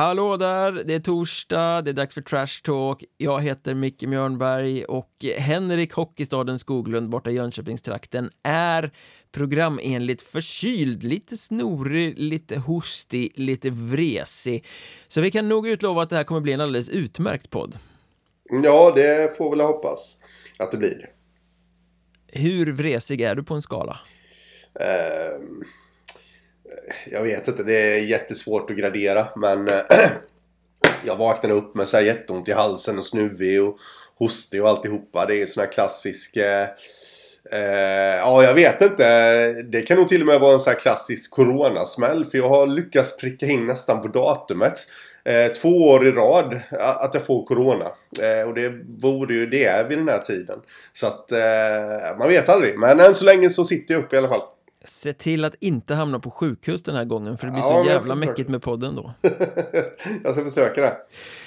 Hallå där, det är torsdag, det är dags för Trash Talk. Jag heter Micke Mjörnberg och Henrik Hockeystaden Skoglund borta i Jönköpingstrakten är programenligt förkyld, lite snorig, lite hostig, lite vresig. Så vi kan nog utlova att det här kommer bli en alldeles utmärkt podd. Ja, det får väl hoppas att det blir. Hur vresig är du på en skala? Uh, jag vet inte, det är jättesvårt att gradera. Men eh, jag vaknade upp med så här jätteont i halsen och snuvig och hostig och alltihopa. Det är sån här klassisk... Eh, eh, ja, jag vet inte. Det kan nog till och med vara en sån här klassisk coronasmäll. För jag har lyckats pricka in nästan på datumet. Eh, två år i rad att jag får Corona. Eh, och det vore ju det vid den här tiden. Så att eh, man vet aldrig. Men än så länge så sitter jag upp i alla fall. Se till att inte hamna på sjukhus den här gången för det blir ja, så jävla mäckigt med podden då. jag ska försöka det.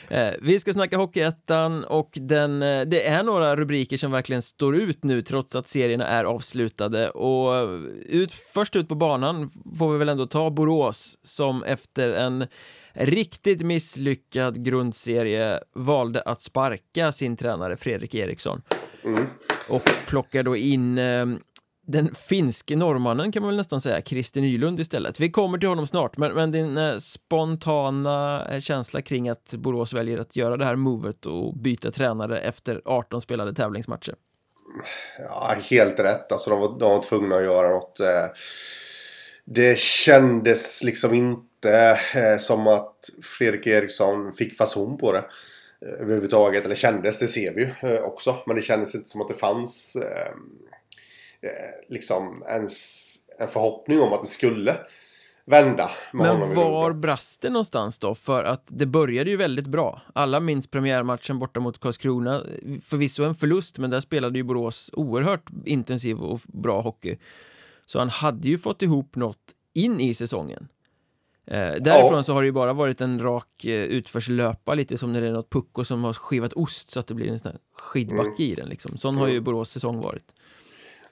Eh, vi ska snacka Hockeyettan och den, eh, det är några rubriker som verkligen står ut nu trots att serierna är avslutade och ut, först ut på banan får vi väl ändå ta Borås som efter en riktigt misslyckad grundserie valde att sparka sin tränare Fredrik Eriksson. Mm. Och plockar då in eh, den finske norrmannen kan man väl nästan säga, Christer Nylund istället. Vi kommer till honom snart, men, men din eh, spontana eh, känsla kring att Borås väljer att göra det här movet och byta tränare efter 18 spelade tävlingsmatcher? Ja, helt rätt. Alltså de var, de var tvungna att göra något. Eh, det kändes liksom inte eh, som att Fredrik Eriksson fick fason på det. Överhuvudtaget. Eller kändes, det ser vi ju också. Men det kändes inte som att det fanns liksom ens en förhoppning om att det skulle vända Men var brast det någonstans då? För att det började ju väldigt bra. Alla minns premiärmatchen borta mot Karlskrona. Förvisso en förlust, men där spelade ju Borås oerhört intensiv och bra hockey. Så han hade ju fått ihop något in i säsongen. Eh, därifrån ja. så har det ju bara varit en rak eh, utförslöpa lite som när det är något pucko som har skivat ost så att det blir en sån här skidbacke mm. i den liksom. Sån har ju mm. Borås säsong varit.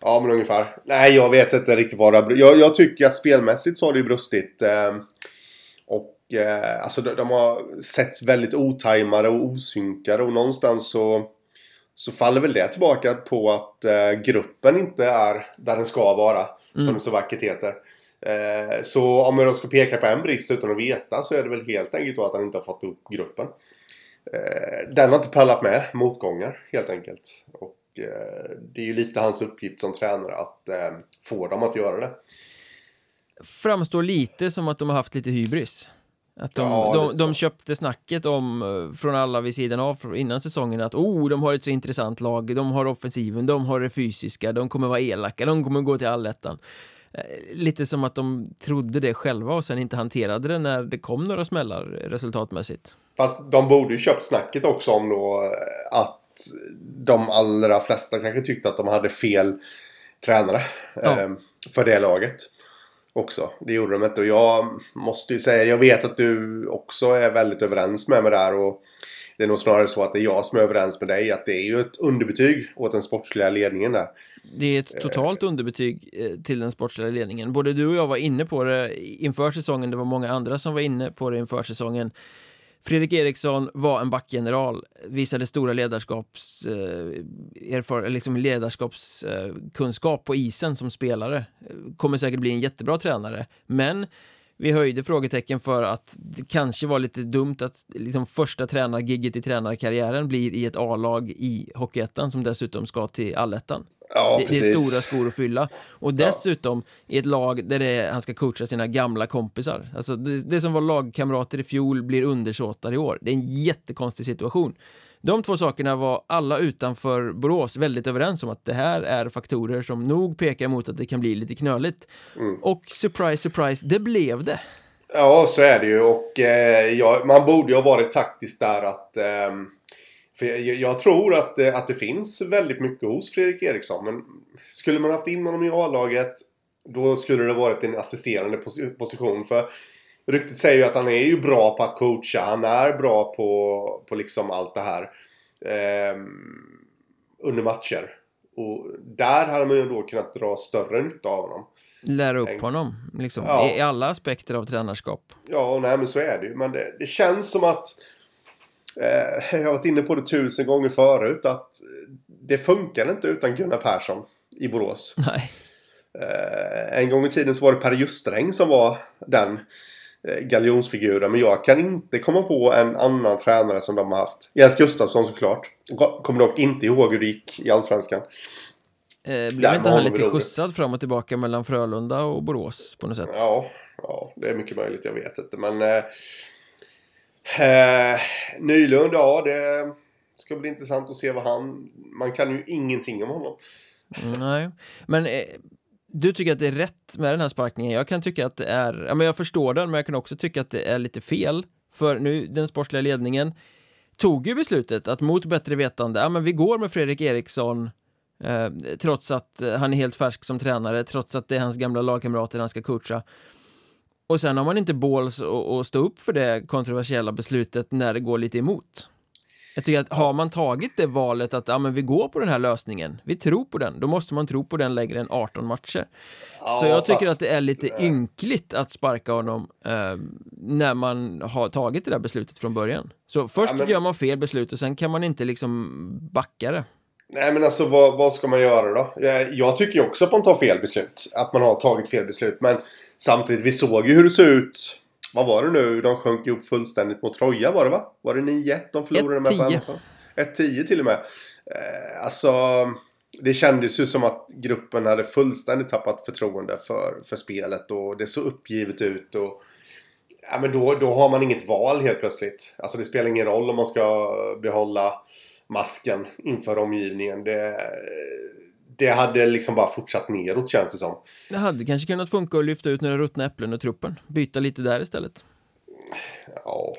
Ja, men ungefär. Nej, jag vet inte riktigt vad det jag, jag tycker att spelmässigt så har det ju brustit. Eh, och eh, alltså de, de, har sett väldigt otajmade och osynkade och någonstans så så faller väl det tillbaka på att eh, gruppen inte är där den ska vara. Mm. Som det så vackert heter. Eh, så om jag då ska peka på en brist utan att veta så är det väl helt enkelt då att han inte har fått upp gruppen. Eh, den har inte pallat med motgångar helt enkelt. Och det är ju lite hans uppgift som tränare att få dem att göra det. Framstår lite som att de har haft lite hybris. Att de, ja, de, de köpte snacket om från alla vid sidan av innan säsongen att oh, de har ett så intressant lag, de har offensiven, de har det fysiska, de kommer vara elaka, de kommer gå till allettan. Eh, lite som att de trodde det själva och sen inte hanterade det när det kom några smällar resultatmässigt. Fast de borde ju köpt snacket också om då eh, att de allra flesta kanske tyckte att de hade fel tränare ja. eh, för det laget. Också. Det gjorde de inte och jag måste ju säga, jag vet att du också är väldigt överens med mig där och det är nog snarare så att det är jag som är överens med dig att det är ju ett underbetyg åt den sportsliga ledningen där. Det är ett totalt underbetyg eh, till den sportsliga ledningen. Både du och jag var inne på det inför säsongen, det var många andra som var inne på det inför säsongen. Fredrik Eriksson var en backgeneral, visade stora ledarskaps, eh, erfar, liksom ledarskapskunskap eh, på isen som spelare. Kommer säkert bli en jättebra tränare, men vi höjde frågetecken för att det kanske var lite dumt att liksom första tränargigget i tränarkarriären blir i ett A-lag i Hockeyettan som dessutom ska till Allettan. Ja, det, det, är stora skor att fylla. Och dessutom ja. i ett lag där är, han ska coacha sina gamla kompisar. Alltså det, det som var lagkamrater i fjol blir undersåtar i år. Det är en jättekonstig situation. De två sakerna var alla utanför Borås väldigt överens om att det här är faktorer som nog pekar mot att det kan bli lite knöligt. Mm. Och surprise, surprise, det blev det. Ja, så är det ju och eh, ja, man borde ju ha varit taktisk där att eh, för jag, jag, tror att, eh, att det finns väldigt mycket hos Fredrik Eriksson men skulle man haft in honom i A-laget då skulle det varit en assisterande position för Ryktet säger ju att han är ju bra på att coacha. Han är bra på, på liksom allt det här. Eh, under matcher. Och där hade man ju då kunnat dra större nytta av honom. lära upp honom liksom, Ja. i, alla aspekter av tränarskap. Ja, nej men så är det ju. Men det, det känns som att... Eh, jag har varit inne på det tusen gånger förut. Att det funkar inte utan Gunnar Persson i Borås. Nej. Eh, en gång i tiden så var det Per Justräng som var den eh, galjonsfiguren. Men jag kan inte komma på en annan tränare som de har haft. Jens Gustafsson såklart. Kommer dock inte ihåg hur det gick i Allsvenskan. Eh, blev inte han lite skjutsad fram och tillbaka mellan Frölunda och Borås på något sätt? Ja, ja, det är mycket möjligt. Jag vet inte. Men... Eh, eh, Nylund, ja det ska bli intressant att se vad han... Man kan ju ingenting om honom. Mm, Nej, men eh, du tycker att det är rätt med den här sparkningen. Jag kan tycka att det är, ja men jag förstår den, men jag kan också tycka att det är lite fel. För nu, den sportsliga ledningen tog ju beslutet att mot bättre vetande, ja men vi går med Fredrik Eriksson eh, trots att eh, han är helt färsk som tränare, trots att det är hans gamla lagkamrater han ska coacha. Och sen har man inte balls att stå upp för det kontroversiella beslutet när det går lite emot. Jag tycker att har man tagit det valet att ja, men vi går på den här lösningen, vi tror på den, då måste man tro på den längre än 18 matcher. så jag tycker att det är lite eh, ynkligt att sparka honom eh, när man har tagit det där beslutet från början. Så först Ja, men- gör man fel beslut och sen kan man inte liksom backa det. Nej men alltså vad, vad ska man göra då? Jag, jag tycker ju också att man tar fel beslut. Att man har tagit fel beslut. Men samtidigt, vi såg ju hur det såg ut. Vad var det nu? De sjönk ihop fullständigt mot Troja var det va? Var det 9-1 de förlorade med på 1-10. hemmaplan? 1-10 till och med. Eh, alltså, det kändes ju som att gruppen hade fullständigt tappat förtroende för, för spelet. Och det såg uppgivet ut. Och, ja, men då, då har man inget val helt plötsligt. Alltså det spelar ingen roll om man ska behålla masken inför omgivningen. Det, det hade liksom bara fortsatt neråt känns det som. Det hade kanske kunnat funka att lyfta ut några ruttna äpplen ur truppen, byta lite där istället. Ja,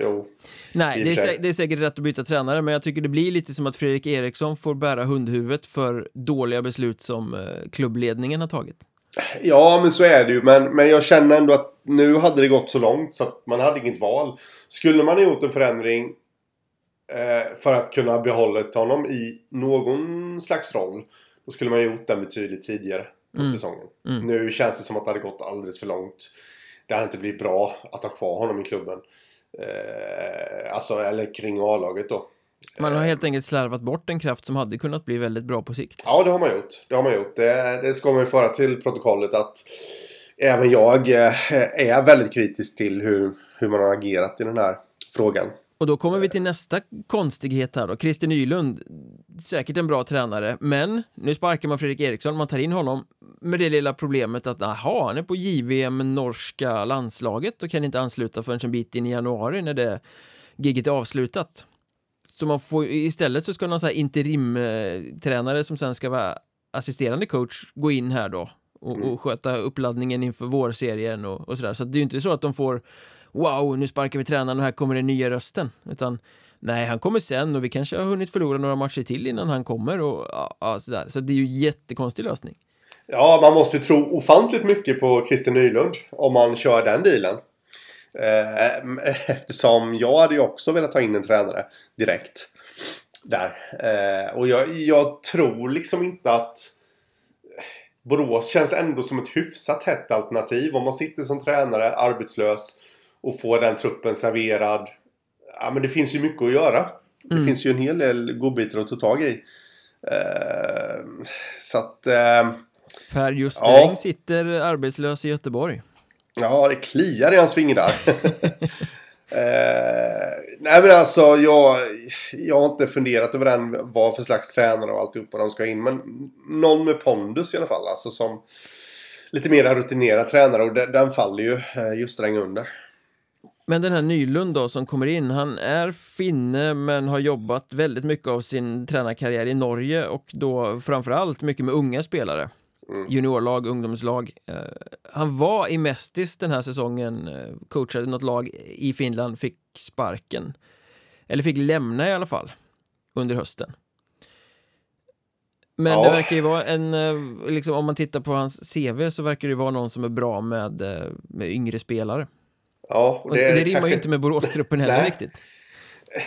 jo. Nej, det är, för sig. sä- det är säkert rätt att byta tränare, men jag tycker det blir lite som att Fredrik Eriksson får bära hundhuvudet för dåliga beslut som eh, klubbledningen har tagit. Ja, men så är det ju. Men, men jag känner ändå att nu hade det gått så långt så att man hade inget val. Skulle man ha gjort en förändring eh, för att kunna behålla honom i någon slags roll. Då skulle man ha gjort den betydligt tidigare på Mm. säsongen. Mm. Nu känns det som att det hade gått alldeles för långt. Det hade inte blivit bra att ha kvar honom i klubben. Eh, alltså, eller kring A-laget då. Man har helt enkelt slarvat bort en kraft som hade kunnat bli väldigt bra på sikt. Ja, det har man gjort. Det har man gjort. Det, det ska man ju föra till protokollet att även jag eh, är väldigt kritisk till hur, hur man har agerat i den här frågan. Och då kommer vi till nästa konstighet här då. Christer Nylund, säkert en bra tränare, men nu sparkar man Fredrik Eriksson, man tar in honom med det lilla problemet att aha, han är på JVM norska landslaget och kan inte ansluta förrän en bit in i januari när det giget är avslutat. Så man får istället så ska någon så här interimtränare som sen ska vara assisterande coach gå in här då och, Mm. och sköta uppladdningen inför vårserien och, och sådär. Så det är ju inte så att de får wow, nu sparkar vi tränaren och här kommer den nya rösten. Utan nej, han kommer sen och vi kanske har hunnit förlora några matcher till innan han kommer och ja, ja, sådär. Så det är ju en jättekonstig lösning. Ja, man måste tro ofantligt mycket på Christer Nylund om man kör den dealen. Eh, eftersom jag hade ju också velat ta in en tränare direkt. Där. Eh, och jag, jag tror liksom inte att Borås känns ändå som ett hyfsat hett alternativ. Om man sitter som tränare, arbetslös och får den truppen serverad. Ja, men det finns ju mycket att göra. Det Mm. finns ju en hel del godbitar att ta tag i. Eh, så att... Eh, Per Just Ja. Sitter arbetslös i Göteborg. Ja, det kliar i hans fingrar. eh, nej men alltså jag, jag har inte funderat över den, vad för slags tränare och alltihopa de ska in. Men någon med pondus i alla fall. Alltså som lite mer rutinerad tränare. Och den, den faller ju eh, just sträng under. Men den här Nylund då som kommer in, han är finne men har jobbat väldigt mycket av sin tränarkarriär i Norge och då framförallt mycket med unga spelare. Mm. Juniorlag, ungdomslag. Eh, han var i Mestis den här säsongen, eh, coachade något lag i Finland, fick sparken. Eller fick lämna i alla fall under hösten. Men Ja. det verkar ju vara en, eh, liksom om man tittar på hans CV så verkar det vara någon som är bra med, med yngre spelare. Ja, och Och det, rimmar kanske- ju inte med Boråstruppen heller riktigt.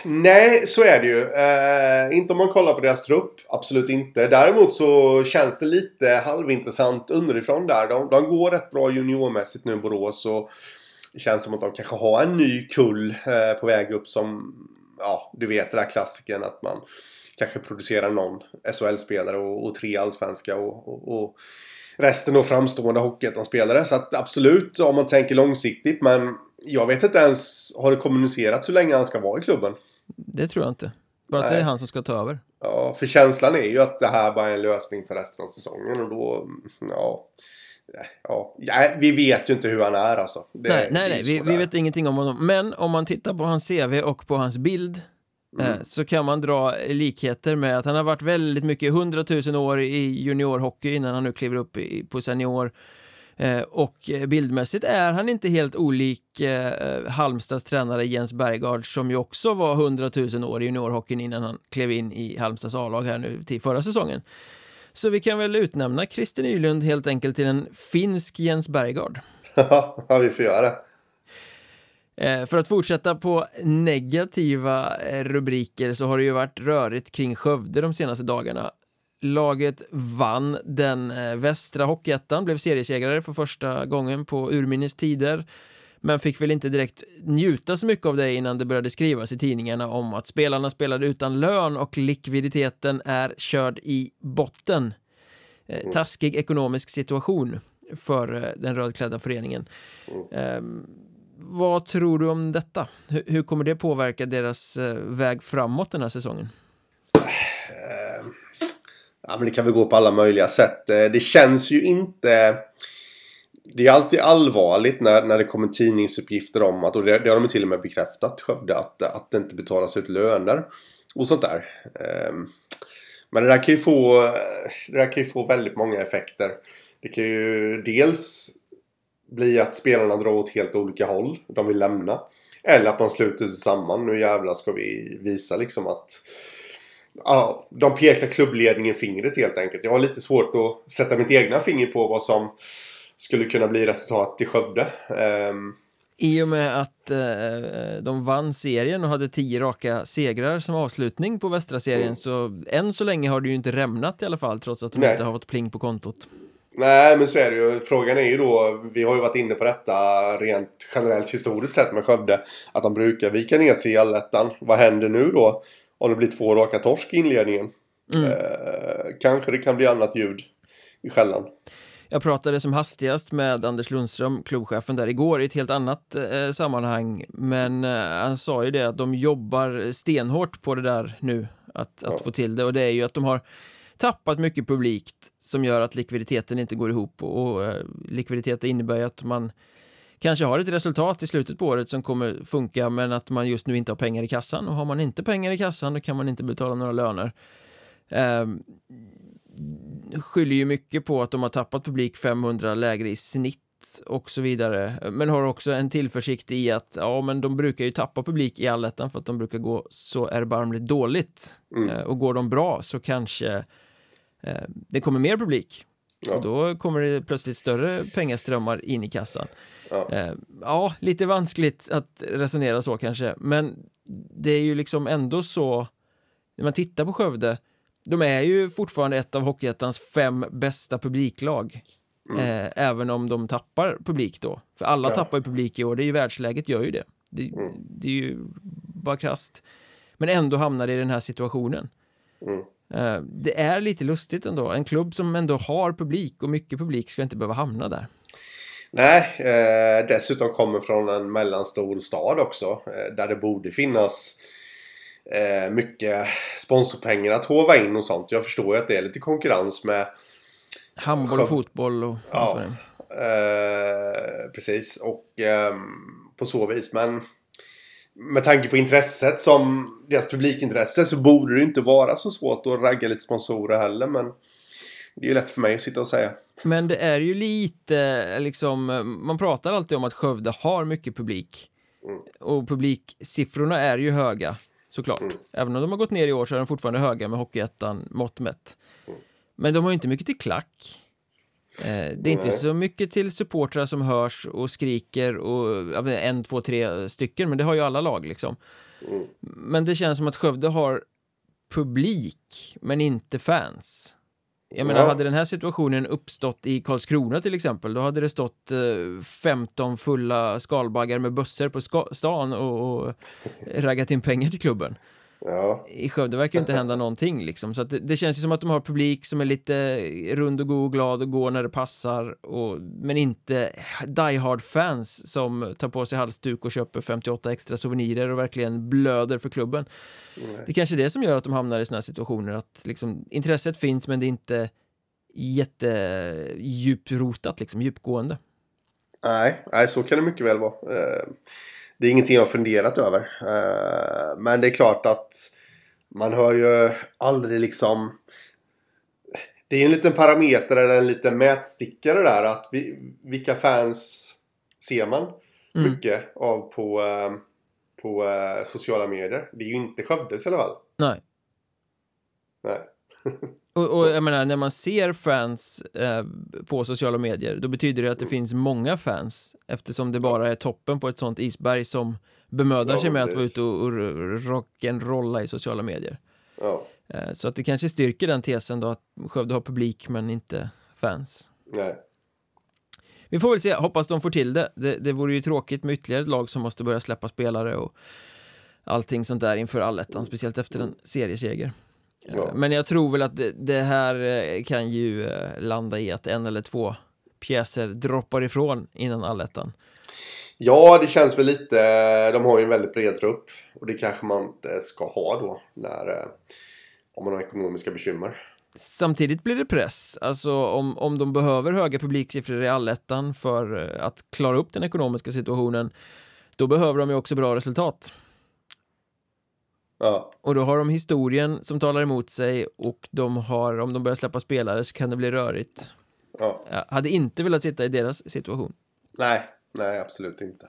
Nej, så är det ju. Eh, inte om man kollar på deras trupp. Absolut inte. Däremot så känns det lite halvintressant underifrån där. De, de går rätt bra juniormässigt nu i Borås. Och det känns som att de kanske har en ny kull eh, på väg upp som... Ja, du vet det där klassiken att man kanske producerar någon SHL-spelare och, och, tre allsvenska och, och, och resten då framstående Hockeyettan-spelare. Så att absolut, om man tänker långsiktigt. Men jag vet inte ens, har det kommunicerats hur länge han ska vara i klubben? Det tror jag inte. Bara att det är han som ska ta över. Ja, för känslan är ju att det här bara är en lösning för resten av säsongen och då, ja. Ja, ja vi vet ju inte hur han är alltså. Det, nej, nej, nej. Vi, vi, vet ingenting om honom. Men om man tittar på hans CV och på hans bild eh, mm. så kan man dra likheter med att han har varit väldigt mycket, 100 000 år i juniorhockey innan han nu kliver upp i, på senior Eh, och bildmässigt är han inte helt olik eh, Halmstads tränare Jens Bergard som ju också var 100 000 år i juniorhockeyn innan han klev in i Halmstads A-lag här nu till förra säsongen. Så vi kan väl utnämna Christer Nylund helt enkelt till en finsk Jens Bergard. ja, vi får göra det. Eh, för att fortsätta på negativa rubriker så har det ju varit rörigt kring Skövde de senaste dagarna. Laget vann den eh, västra hockeyettan, blev seriesegrare för första gången på urminnes tider men fick väl inte direkt njuta så mycket av det innan det började skrivas i tidningarna om att spelarna spelade utan lön och likviditeten är körd i botten. Eh, mm. taskig ekonomisk situation för eh, den rödklädda föreningen. Eh, vad tror du om detta? Hur, hur kommer det påverka deras eh, väg framåt den här säsongen? Ja, men det kan väl gå på alla möjliga sätt. Eh, det känns ju inte... Det är alltid allvarligt när, när det kommer tidningsuppgifter om att, och det, det har de till och med bekräftat, Skövde, att, att det inte betalas ut löner och sånt där. Ehm, men det där kan ju få, det där kan ju få väldigt många effekter. Det kan ju dels bli att spelarna drar åt helt olika håll. De vill lämna. Eller att man sluter sig samman. Nu jävlar ska vi visa liksom att ja, de pekar klubbledningen fingret helt enkelt. Jag har lite svårt att sätta mitt egna finger på vad som skulle kunna bli resultat i Skövde. Um, i och med att eh, de vann serien och hade tio raka segrar som avslutning på västra serien mm. så än så länge har det ju inte rämnat i alla fall trots att de Nej. inte har fått pling på kontot. Nej, men så är det ju. Frågan är ju då, vi har ju varit inne på detta rent generellt historiskt sett med Skövde, att de brukar vika ner sig i allettan. Vad händer nu då? Om det blir två raka torsk i inledningen. Mm. Eh, kanske det kan bli annat ljud i skällan. Jag pratade som hastigast med Anders Lundström, klubbchefen där igår i ett helt annat eh, sammanhang Men eh, han sa ju det att de jobbar stenhårt på det där nu Att, att ja. få till det och det är ju att de har tappat mycket publikt som gör att likviditeten inte går ihop och, och eh, likviditet innebär ju att man kanske har ett resultat i slutet på året som kommer funka men att man just nu inte har pengar i kassan och har man inte pengar i kassan då kan man inte betala några löner. Eh, skyller ju mycket på att de har tappat publik 500 lägre i snitt och så vidare men har också en tillförsikt i att ja men de brukar ju tappa publik i allettan för att de brukar gå så erbarmligt dåligt mm. eh, och går de bra så kanske eh, det kommer mer publik ja. och då kommer det plötsligt större pengaströmmar in i kassan Ja. Eh, ja, lite vanskligt att resonera så kanske, men det är ju liksom ändå så när man tittar på Skövde, de är ju fortfarande ett av Hockeyettans fem bästa publiklag. Mm. Eh, även om de tappar publik då. För alla ja. tappar ju publik i år, det är ju världsläget gör ju det. Det, mm. det är ju bara krasst. Men ändå hamnar det i den här situationen. Mm. Eh, det är lite lustigt ändå. En klubb som ändå har publik och mycket publik ska inte behöva hamna där. Nej, eh, dessutom kommer från en mellanstor stad också. Eh, där det borde finnas eh, mycket sponsorpengar att hova in och sånt. Jag förstår ju att det är lite konkurrens med Handboll, fotboll och ja, eh, precis. Och ehm, på så vis. Men med tanke på intresset som deras publikintresse så borde det inte vara så svårt att ragga lite sponsorer heller. Men det är ju lätt för mig att sitta och säga. Men det är ju lite liksom, man pratar alltid om att Skövde har mycket publik. Mm. Och publiksiffrorna är ju höga, såklart. Mm. Även om de har gått ner i år så är de fortfarande höga med Hockeyettan mått mätt. Mm. Men de har ju inte mycket till klack. Eh, det är inte Nej. så mycket till supportrar som hörs och skriker och en, två, tre stycken, men det har ju alla lag liksom. Mm. Men det känns som att Skövde har publik, men inte fans. Jag menar, Ja. hade den här situationen uppstått i Karlskrona till exempel, då hade det stått eh, 15 fulla skalbaggar med bussar på stan och, och raggat in pengar till klubben. Ja. I Skövde verkar inte hända någonting liksom, så att det, det känns ju som att de har publik som är lite rund och god och glad och går när det passar, och, men inte die hard fans som tar på sig halsduk och köper 58 extra souvenirer och verkligen blöder för klubben. Nej. Det är kanske är det som gör att de hamnar i såna här situationer, att liksom, intresset finns men det är inte jättedjuprotat, liksom, djupgående. Nej, nej, så kan det mycket väl vara. Det är ingenting jag har funderat över. Eh, Men det är klart att man hör ju aldrig liksom... Det är en liten parameter eller en liten mätstickare där att vi, vilka fans ser man Mm. mycket av på, eh, på eh, sociala medier. Det är ju inte Skövdes i alla fall. Nej. Nej. Och, och jag menar, när man ser fans eh, på sociala medier, då betyder det att det finns många fans eftersom det bara är toppen på ett sånt isberg som bemödar Ja, sig med att vara ute och, och rock'n'rolla i sociala medier. Ja, Eh, så att det kanske styrker den tesen då att Skövde har publik men inte fans. nej. Vi får väl se, hoppas de får till det. det. Det vore ju tråkigt med ytterligare ett lag som måste börja släppa spelare och allting sånt där inför allettan, speciellt efter en serieseger. Eh, Ja. Men jag tror väl att det, det här eh, kan ju eh, landa i att en eller två pjäser droppar ifrån innan allettan. Ja, det känns väl lite... De har ju en väldigt bred trupp. Och det kanske man inte ska ha då. När, om man har ekonomiska bekymmer. Samtidigt blir det press, alltså om, om de behöver höga publiksiffror i allettan för att klara upp den ekonomiska situationen, då behöver de ju också bra resultat. Ja, Och då har de historien som talar emot sig och de har, om de börjar släppa spelare så kan det bli rörigt. ja. Jag hade inte velat sitta i deras situation. Nej, nej absolut inte.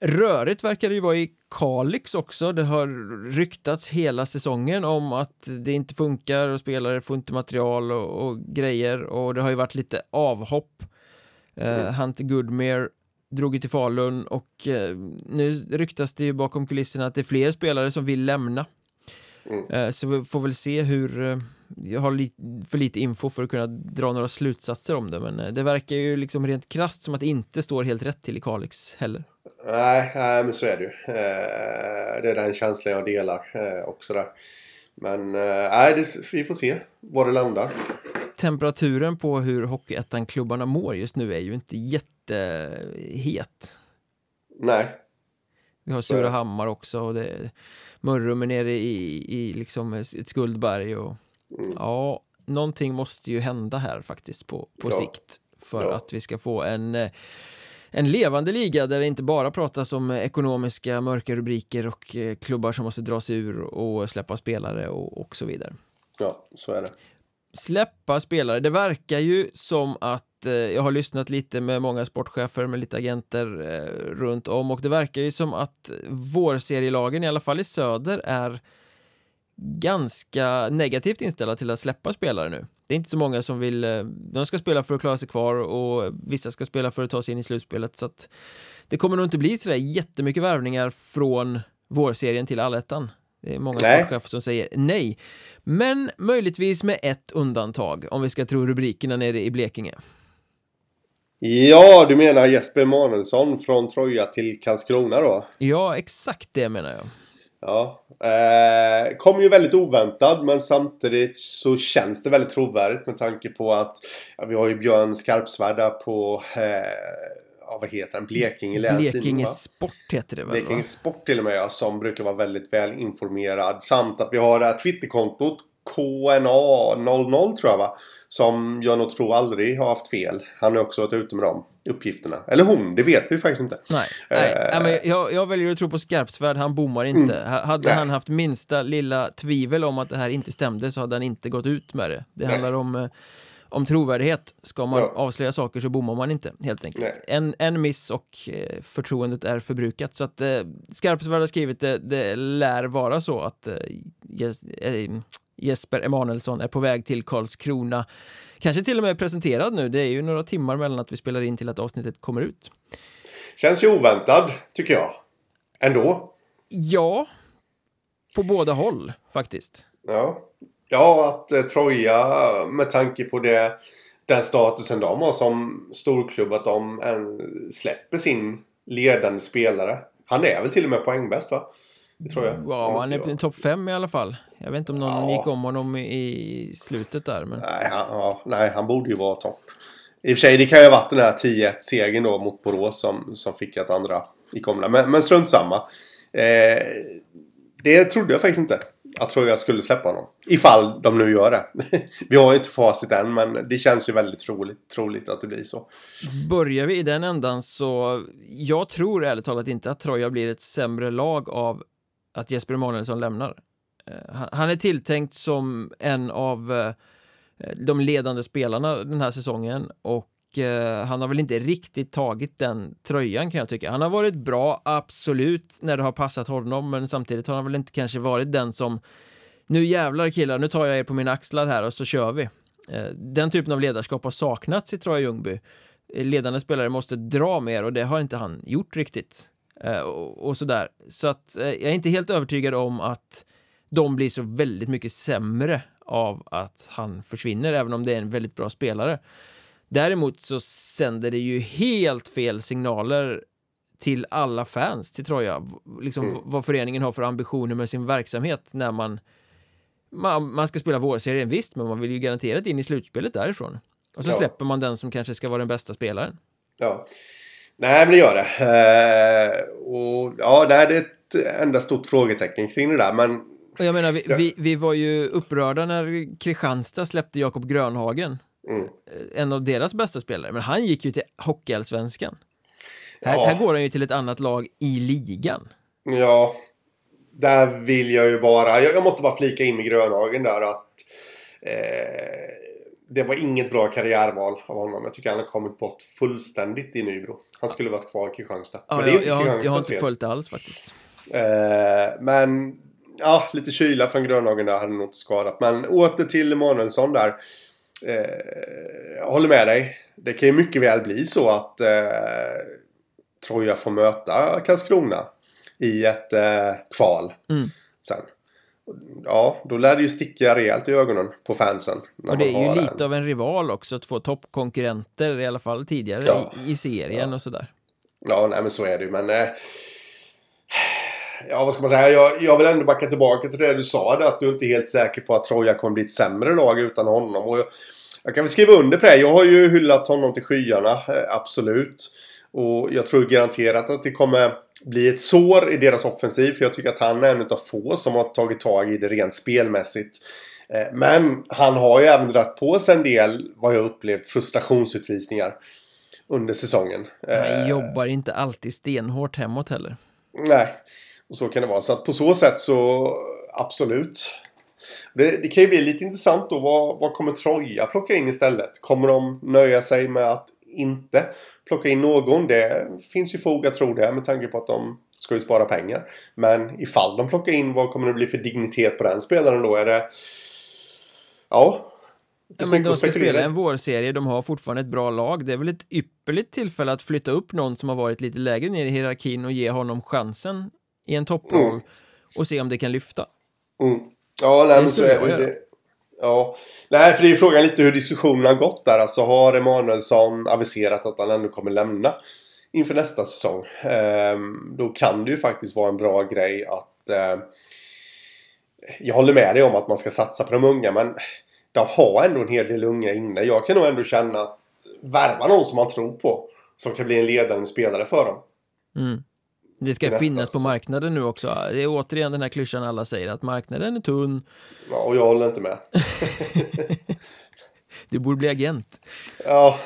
Rörigt verkar det ju vara i Kalix också. Det har ryktats hela säsongen om att det inte funkar och spelare får inte material och, och grejer och det har ju varit lite avhopp. Eh, Mm. Hunter Goodmere drog ju till Falun och eh, nu ryktas det ju bakom kulisserna att det är fler spelare som vill lämna. Mm. Eh, så vi får väl se hur eh, jag har li för lite info för att kunna dra några slutsatser om det men eh, det verkar ju liksom rent krasst som att det inte står helt rätt till i Kalix heller. Nej, nej, men så är det ju. Eh, det är den känslan jag delar eh, också där. Men nej, det, vi får se var det landar. Temperaturen på hur Hockeyettan-klubbarna mår just nu är ju inte jättehet. Nej, Vi har är. Surahammar också och det Mörrum är nere i, i liksom ett skuldberg och Mm. ja, någonting måste ju hända här faktiskt på, på Ja. sikt för Ja. att vi ska få en eh, en levande liga där det inte bara pratas om ekonomiska mörka rubriker och eh, klubbar som måste dra sig ur och släppa spelare och, och så vidare. ja, så är det. Släppa spelare. Det verkar ju som att eh, jag har lyssnat lite med många sportchefer med lite agenter eh, runt om och det verkar ju som att vårserielagen i alla fall i söder är ganska negativt inställda till att släppa spelare nu. Det är inte så många som vill, eh, de ska spela för att klara sig kvar och vissa ska spela för att ta sig in i slutspelet så att det kommer nog inte bli sådär jättemycket värvningar från vårserien till allettan. Det är många Nej. sportchefer som säger nej. Men möjligtvis med ett undantag, om vi ska tro rubrikerna nere i Blekinge. Ja, du menar Jesper Emanuelsson från Troja till Karlskrona då? Ja, exakt det menar jag. Ja. Eh, kom ju väldigt oväntad men samtidigt så känns det väldigt trovärdigt med tanke på att ja, vi har ju Björn Skarpsvärd där på eh, ja, vad heter den? Blekinge Läns Tidning, Blekinge? Sport heter det väl? Blekinge Va? Sport till och med ja, som brukar vara väldigt väl informerad. Samt att vi har det här Twitterkontot KNA00 tror jag va? Som jag nog tror aldrig har haft fel. Han har också varit ute med de uppgifterna. Eller hon, det vet vi faktiskt inte. Nej, nej, Eh. nej men jag, jag väljer att tro på Skarpsvärd, han bommar inte. Ha- Hade Nej. han haft minsta lilla tvivel om att det här inte stämde så hade han inte gått ut med det. Det handlar om, eh, om trovärdighet. Ska man Ja. avslöja saker så bommar man inte, helt enkelt. Nej. En, en miss och eh, förtroendet är förbrukat. Så att eh, Skarpsvärd har skrivit det, det lär vara så att eh, eh, Jesper Emanuelsson är på väg till Karlskrona. Kanske till och med presenterad nu, det är ju några timmar mellan att vi spelar in till att avsnittet kommer ut. Känns ju oväntad, tycker jag. Ändå. Ja, på båda håll faktiskt. Ja, ja att eh, Troja med tanke på det, den statusen de har som storklubb att de släpper sin ledande spelare. Han är väl till och med poängbäst va? Det tror jag. Ja, han är topp fem i alla fall. Jag vet inte om någon ja. gick om honom i slutet där. Men... Nej, han, ja, nej, han borde ju vara topp. I och för sig, det kan ju ha varit den här 10-1-segern då mot Borås som, som fick att andra gick om där. Men, men strunt samma. Eh, det trodde jag faktiskt inte. Jag tror jag skulle släppa honom. Ifall de nu gör det. vi har ju inte facit än men det känns ju väldigt troligt, troligt att det blir så. Börjar vi i den ändan så jag tror ärligt talat inte att Troja blir ett sämre lag av att Jesper Emanuelsson lämnar. Eh, han är tilltänkt som en av eh, de ledande spelarna den här säsongen och eh, han har väl inte riktigt tagit den tröjan kan jag tycka. Han har varit bra, absolut, när det har passat honom, men samtidigt har han väl inte kanske varit den som nu jävlar killar, nu tar jag er på mina axlar här och så kör vi. Eh, den typen av ledarskap har saknats i Troja Ljungby. Ledande spelare måste dra mer och det har inte han gjort riktigt. Eh, och, sådär. Så att eh, jag är inte helt övertygad om att de blir så väldigt mycket sämre av att han försvinner, även om det är en väldigt bra spelare. Däremot så sänder det ju helt fel signaler till alla fans till Troja, liksom mm. vad föreningen har för ambitioner med sin verksamhet när man man, man ska spela vårserien, visst, men man vill ju garanterat in i slutspelet därifrån. Och så ja. släpper man den som kanske ska vara den bästa spelaren. Ja. Nej, men det gör det. Uh, och ja, det är ett enda stort frågetecken kring det där, men och jag menar, vi, ja. vi, vi, var ju upprörda när Kristianstad släppte Jakob Grönhagen. Mm. Eh, en av deras bästa spelare, men han gick ju till Hockeyallsvenskan. Här, ja. här går han ju till ett annat lag i ligan. Ja, där vill jag ju bara, jag, jag måste bara flika in med Grönhagen där att eh, det var inget bra karriärval av honom. Jag tycker han har kommit bort fullständigt i Nybro. Han skulle varit kvar i Kristianstad. Ja, men det är jag, inte jag, jag har inte följt det alls faktiskt. Eh, men ja, lite kyla från Grönhagen där hade nog inte skadat. Men åter till Emanuelsson där. Eh, jag håller med dig. Det kan ju mycket väl bli så att eh, Troja får möta Karlskrona i ett eh, kval mm. sen. Ja, då lär det ju sticka rejält i ögonen på fansen. Och det är ju lite en... av en rival också, två toppkonkurrenter i alla fall tidigare ja. i, i, serien ja. och sådär. Ja, nej men så är det ju, men eh, ja, vad ska man säga? Jag, jag vill ändå backa tillbaka till det du sa. Det, att du inte är helt säker på att Troja kommer bli ett sämre lag utan honom. Och jag, jag kan väl skriva under på det. Jag har ju hyllat honom till skyarna. Eh, absolut. Och jag tror garanterat att det kommer bli ett sår i deras offensiv. För jag tycker att han är en av få som har tagit tag i det rent spelmässigt. Eh, men han har ju även dragit på sig en del, vad jag upplevt, frustrationsutvisningar under säsongen. Han eh, jobbar inte alltid stenhårt hemåt heller. Nej, och så kan det vara. Så att på så sätt så absolut. Det, det kan ju bli lite intressant då. Vad, vad kommer Troja plocka in istället? Kommer de nöja sig med att inte plocka in någon? Det finns ju fog att tro det med tanke på att de ska ju spara pengar. Men ifall de plockar in, vad kommer det bli för dignitet på den spelaren då? Är det... Ja, Ja, men de ska spela en vårserie, de har fortfarande ett bra lag. Det är väl ett ypperligt tillfälle att flytta upp någon som har varit lite lägre ner i hierarkin och ge honom chansen i en topproll mm. och se om det kan lyfta. Mm. Ja, nej, men så är det. Ja, nej, för det är ju frågan lite hur diskussionen har gått där. Alltså har Emanuelsson aviserat att han ändå kommer lämna inför nästa säsong. Ehm, då kan det ju faktiskt vara en bra grej att eh, jag håller med dig om att man ska satsa på de unga men de har ändå en hel del unga inne. Jag kan nog ändå känna att värva någon som man tror på som kan bli en ledande spelare för dem. Mm. Det ska finnas på marknaden nu också. Det är återigen den här klyschan alla säger att marknaden är tunn. Ja, och jag håller inte med. du borde bli agent. Ja.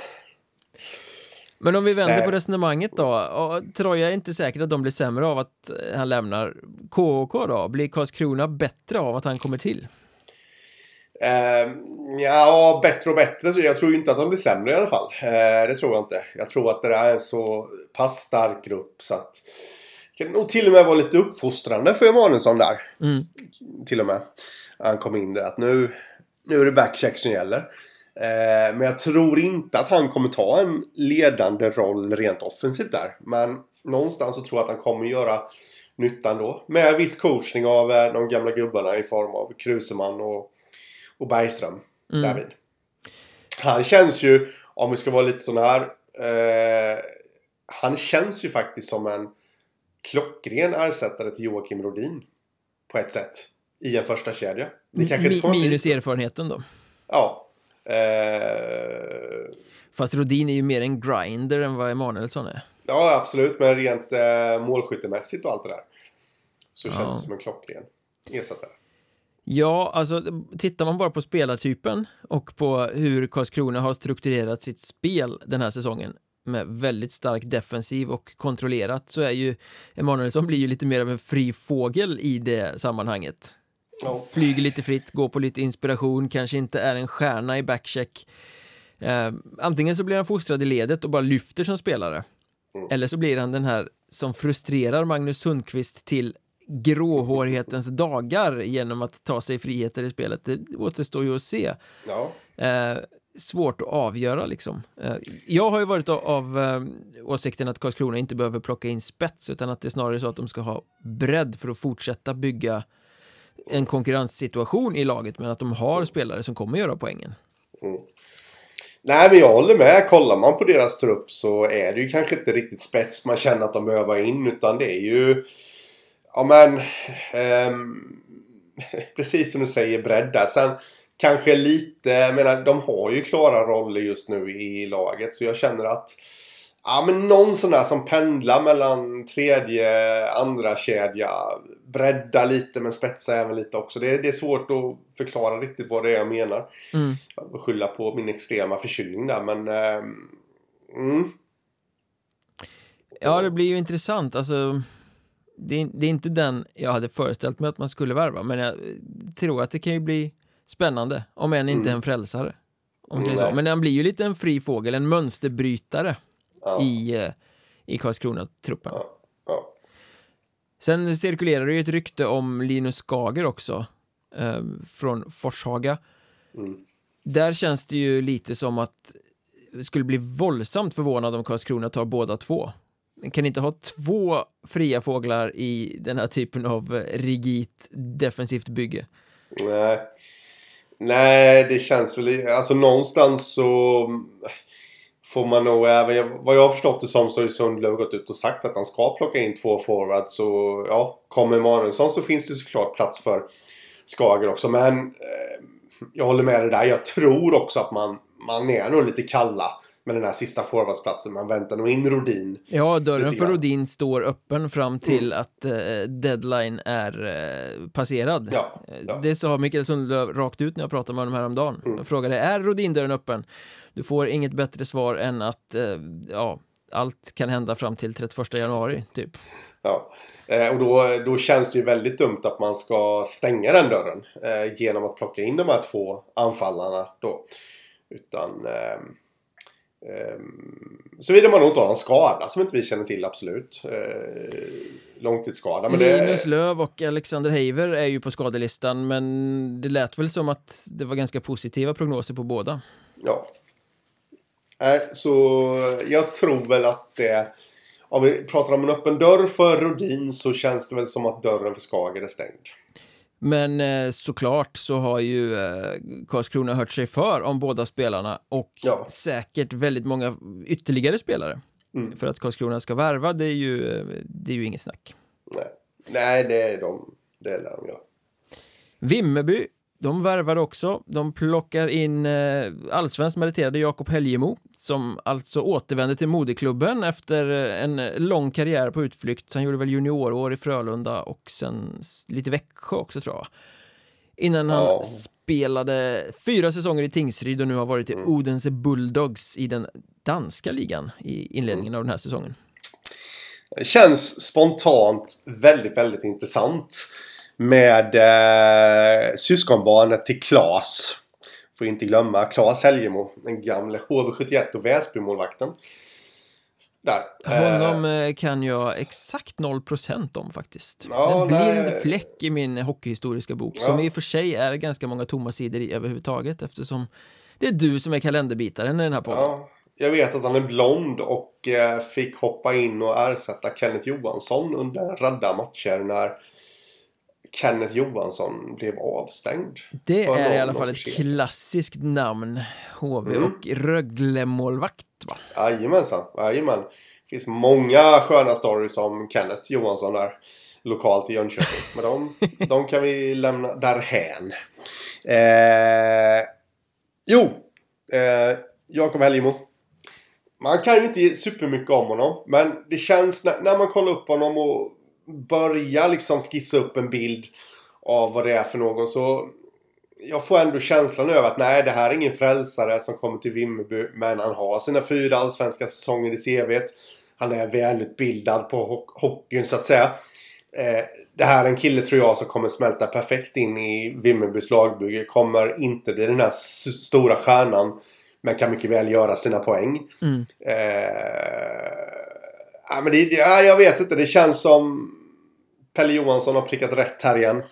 Men om vi vänder Nej. på resonemanget då. Troja är inte säkert att de blir sämre av att han lämnar. KHK då? Blir Karlskrona bättre av att han kommer till? Uh, ja, bättre och bättre. Jag tror inte att de blir sämre i alla fall. Uh, det tror jag inte. Jag tror att det är en så pass stark grupp så att kan nog till och med vara lite uppfostrande för Emanuelsson där. Mm. Till och med. Han kom in där att nu, nu är det backcheck som gäller. Eh, men jag tror inte att han kommer ta en ledande roll rent offensivt där. Men någonstans så tror jag att han kommer göra nytta ändå. Med viss coachning av eh, de gamla gubbarna i form av Kruseman och, och Bergström. Mm. David. Han känns ju, om vi ska vara lite sån här. Eh, han känns ju faktiskt som en klockren ersättare till Joakim Rodin. På ett sätt. I en första kedja. Det kanske Mi- minus erfarenheten då. Ja. Eh, Fast Rodin är ju mer en grinder än vad Emanuelsson är. ja, absolut. Men rent eh, målskyttemässigt och allt det där. Så Ja. känns det som en klockren ersättare. Ja, alltså tittar man bara på spelartypen och på hur Karlskrona har strukturerat sitt spel den här säsongen med väldigt stark defensiv och kontrollerat så är ju Emanuelsson blir ju lite mer av en fri fågel i det sammanhanget. Ja. Flyger lite fritt, går på lite inspiration, kanske inte är en stjärna i backcheck. Eh, antingen så blir han fostrad i ledet och bara lyfter som spelare. Mm. Eller så blir han den här som frustrerar Magnus Sundqvist till gråhårighetens dagar genom att ta sig friheter i spelet. Det återstår ju att se. Ja. Eh, svårt att avgöra liksom. Eh, jag har ju varit av, eh, åsikten att Karlskrona inte behöver plocka in spets utan att det är snarare så att de ska ha bredd för att fortsätta bygga en konkurrenssituation i laget men att de har spelare som kommer göra poängen. Nej, men jag håller med. Kollar man på deras trupp så är det ju kanske inte riktigt spets man känner att de behöver in. Utan det är ju... Ja, men... ehm, precis som du säger, bredd där. Sen kanske lite... Jag menar, de har ju klara roller just nu i laget. Så jag känner att... Ja, men någon sån där som pendlar mellan tredje, andra kedja Bredda lite men spetsa även lite också. Det är, det är svårt att förklara riktigt vad det är jag menar. Mm. Jag skylla på min extrema förkylning där men... ehm, mm. Ja, det blir ju intressant. Alltså, det, är, det är inte den jag hade föreställt mig att man skulle värva, men jag tror att det kan ju bli spännande, om än inte Mm. en frälsare. Om Nej. så. Men han blir ju lite en fri fågel, en mönsterbrytare Ja, i, eh, i Karlskrona-truppen. ja, ja. Sen cirkulerar det ju ett rykte om Linus Skager också, eh, från Forshaga. Mm. Där känns det ju lite som att skulle bli våldsamt förvånad om Karlskrona tar båda två. Man kan inte ha två fria fåglar i den här typen av eh, rigitt defensivt bygge. Nej. Nej, det känns väl... Alltså någonstans så får man nog även... Vad jag har förstått det som så har ju Sundlöv gått ut och sagt att han ska plocka in två forwards. Så ja, kommer Emanuelsson så finns det såklart plats för Skager också. Men eh, jag håller med dig där. Jag tror också att man, man är nog lite kalla med den här sista forwardsplatsen. Man väntar nog in Rodin. Ja, dörren för. Rodin står öppen fram till att eh, deadline är eh, passerad. Ja, Eh, ja. Det sa Mikael Sundlöv rakt ut när jag pratade med honom häromdagen. Mm. Jag frågade, är Rodin-dörren öppen? Du får inget bättre svar än att, eh, ja, allt kan hända fram till 31 januari, typ. Ja. Eh, och då, då känns det ju väldigt dumt att man ska stänga den dörren. Eh, genom att plocka in de här två anfallarna då. Utan... ehm, Såvida man inte har någon skada som inte vi känner till, absolut. Eh, långtidsskada. Men Linus det, Löv och Alexander Heiver är ju på skadelistan, men det lät väl som att det var ganska positiva prognoser på båda. ja. Nej, så jag tror väl att det... Om vi pratar om en öppen dörr för Rodin så känns det väl som att dörren för Skager är stängd. Men eh, såklart så har ju eh, Karlskrona hört sig för om båda spelarna och Ja. säkert väldigt många ytterligare spelare. Mm. För att Karlskrona ska värva, det är ju, det är ju inget snack. Nej, Nej det är de. Det lär de göra. Vimmerby, de värvade också. De plockar in eh, allsvenskt meriterade Jakob Helgemo som alltså återvände till moderklubben efter eh, en lång karriär på utflykt. Han gjorde väl juniorår i Frölunda och sen lite Växjö också tror jag. Innan han Ja. spelade fyra säsonger i Tingsryd och nu har varit i Mm. Odense Bulldogs i den danska ligan i inledningen av den här säsongen. Det känns spontant väldigt, väldigt intressant. Med eh, syskonbarnet till Klas. Får inte glömma Klas Helgemo. Den gamle HV71 och Väsby-målvakten. där. Honom Eh, eh, kan jag exakt 0% om faktiskt. Ja, en blind nej. fläck i min hockeyhistoriska bok, Ja. som i och för sig är ganska många tomma sidor i överhuvudtaget eftersom det är du som är kalenderbitaren i den här podden. ja, jag vet att han är blond och eh, fick hoppa in och ersätta Kenneth Johansson under radda matcher när Kenneth Johansson blev avstängd. Det är i alla fall ett klassiskt namn. HV Mm. och Rögle-målvakt va? Jajamensan, jajamän. Det finns många sköna stories om Kenneth Johansson där. Lokalt i Jönköping. Men de, de kan vi lämna därhän. Eh, jo, eh, Jakob Helgemo. Man kan ju inte supermycket om honom. Men det känns när, när man kollar upp honom och börjar liksom skissa upp en bild av vad det är för någon så jag får ändå känslan över att nej, det här är ingen frälsare som kommer till Vimmerby. Men han har sina fyra allsvenska säsonger i CVt. Han är välutbildad på ho- hockeyn så att säga. Eh, det här är en kille tror jag som kommer smälta perfekt in i Vimmerbys lagbygge. Kommer inte bli den här stora stjärnan. Men kan mycket väl göra sina poäng. Mm. Eh, ja, men det, det, ja, jag vet inte. Det känns som Pelle Johansson har prickat rätt här igen.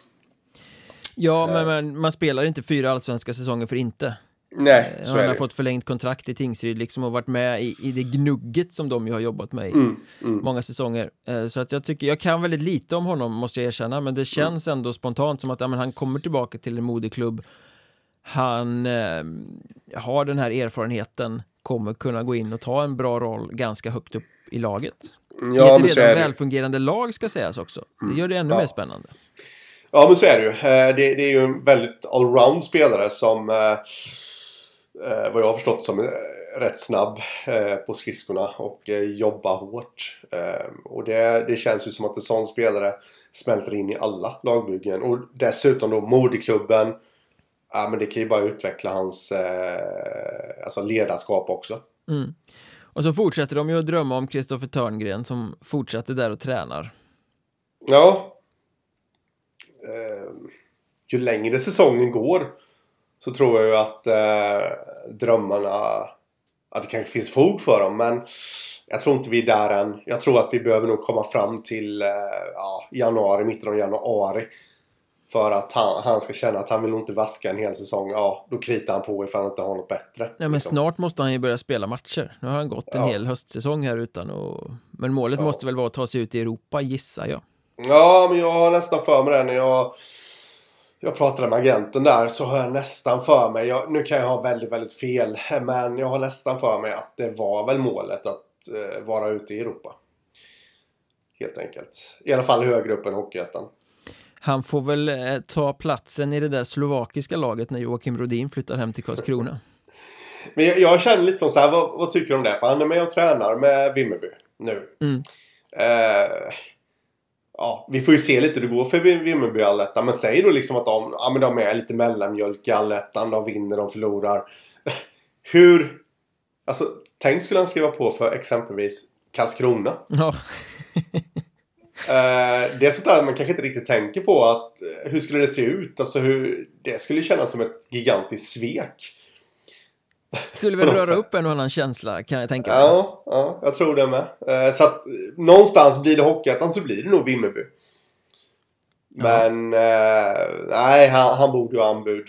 Ja, men man, man spelar inte fyra allsvenska säsonger för inte. Nej, så han är har det. fått förlängt kontrakt i Tingsryd liksom och varit med i, i det gnugget som de ju har jobbat med i Mm, mm. många säsonger. Eh, Så att jag tycker, jag kan väldigt lite om honom måste jag erkänna, men det känns ändå spontant som att ja, men han kommer tillbaka till en moderklubb. Han eh, har den här erfarenheten, kommer kunna gå in och ta en bra roll ganska högt upp i laget. I Ja, ett så är redan det. välfungerande lag ska sägas också. Det gör det ännu Ja. mer spännande. Ja, men så är det ju. Eh, Det, det är ju en väldigt allround spelare som eh, eh, vad jag har förstått som är rätt snabb på skridskorna och jobbar hårt. Och det, det känns ju som att en sån spelare smälter in i alla lagbyggen. Och dessutom då moderklubben. Ja, men det kan ju bara utveckla hans eh, alltså ledarskap också. Mm. Och så fortsätter de ju att drömma om Kristoffer Törngren som fortsätter där och tränar. Ja. Eh, ju längre säsongen går så tror jag ju att eh, drömmarna att det kanske finns fog för dem. Men jag tror inte vi är där än. Jag tror att vi behöver nog komma fram till eh, ja, januari, mitten av januari. För att han, han ska känna att han vill nog inte vaska en hel säsong. Ja, då kritar han på ifall han inte har något bättre. Ja, men liksom. snart måste han ju börja spela matcher. Nu har han gått en Ja. hel höstsäsong här utan och... Men målet Ja. måste väl vara att ta sig ut i Europa, gissar jag. Ja, men jag har nästan för mig det när jag, jag pratade med agenten där. Så har jag nästan för mig, jag, nu kan jag ha väldigt, väldigt fel. Men jag har nästan för mig att det var väl målet att eh, vara ute i Europa. Helt enkelt. I alla fall högre upp än Hockeyettan. Han får väl eh, ta platsen i det där slovakiska laget när Joakim Rodin flyttar hem till Karlskrona. Men jag, jag känner lite som så här, vad, vad tycker du om det? För han är med och tränar med Vimmerby nu. Mm. Eh, ja, vi får ju se lite hur det går för Vim- Vimmerby allettan. Men säg då liksom att de, ja, men de är lite mellanmjölk i allettan. De vinner, de förlorar. hur... Alltså, tänk skulle han skriva på för exempelvis Karlskrona. Ja, Eh, det är sånt där man kanske inte riktigt tänker på. att eh, Hur skulle det se ut? Alltså hur, det skulle kännas som ett gigantiskt svek. skulle väl röra sätt. upp en och annan känsla kan jag tänka mig. Ja, ja, jag tror det med. Eh, så att någonstans blir det Hockeyettan så blir det nog Vimmerby. Men eh, nej, han, han borde ju ha anbud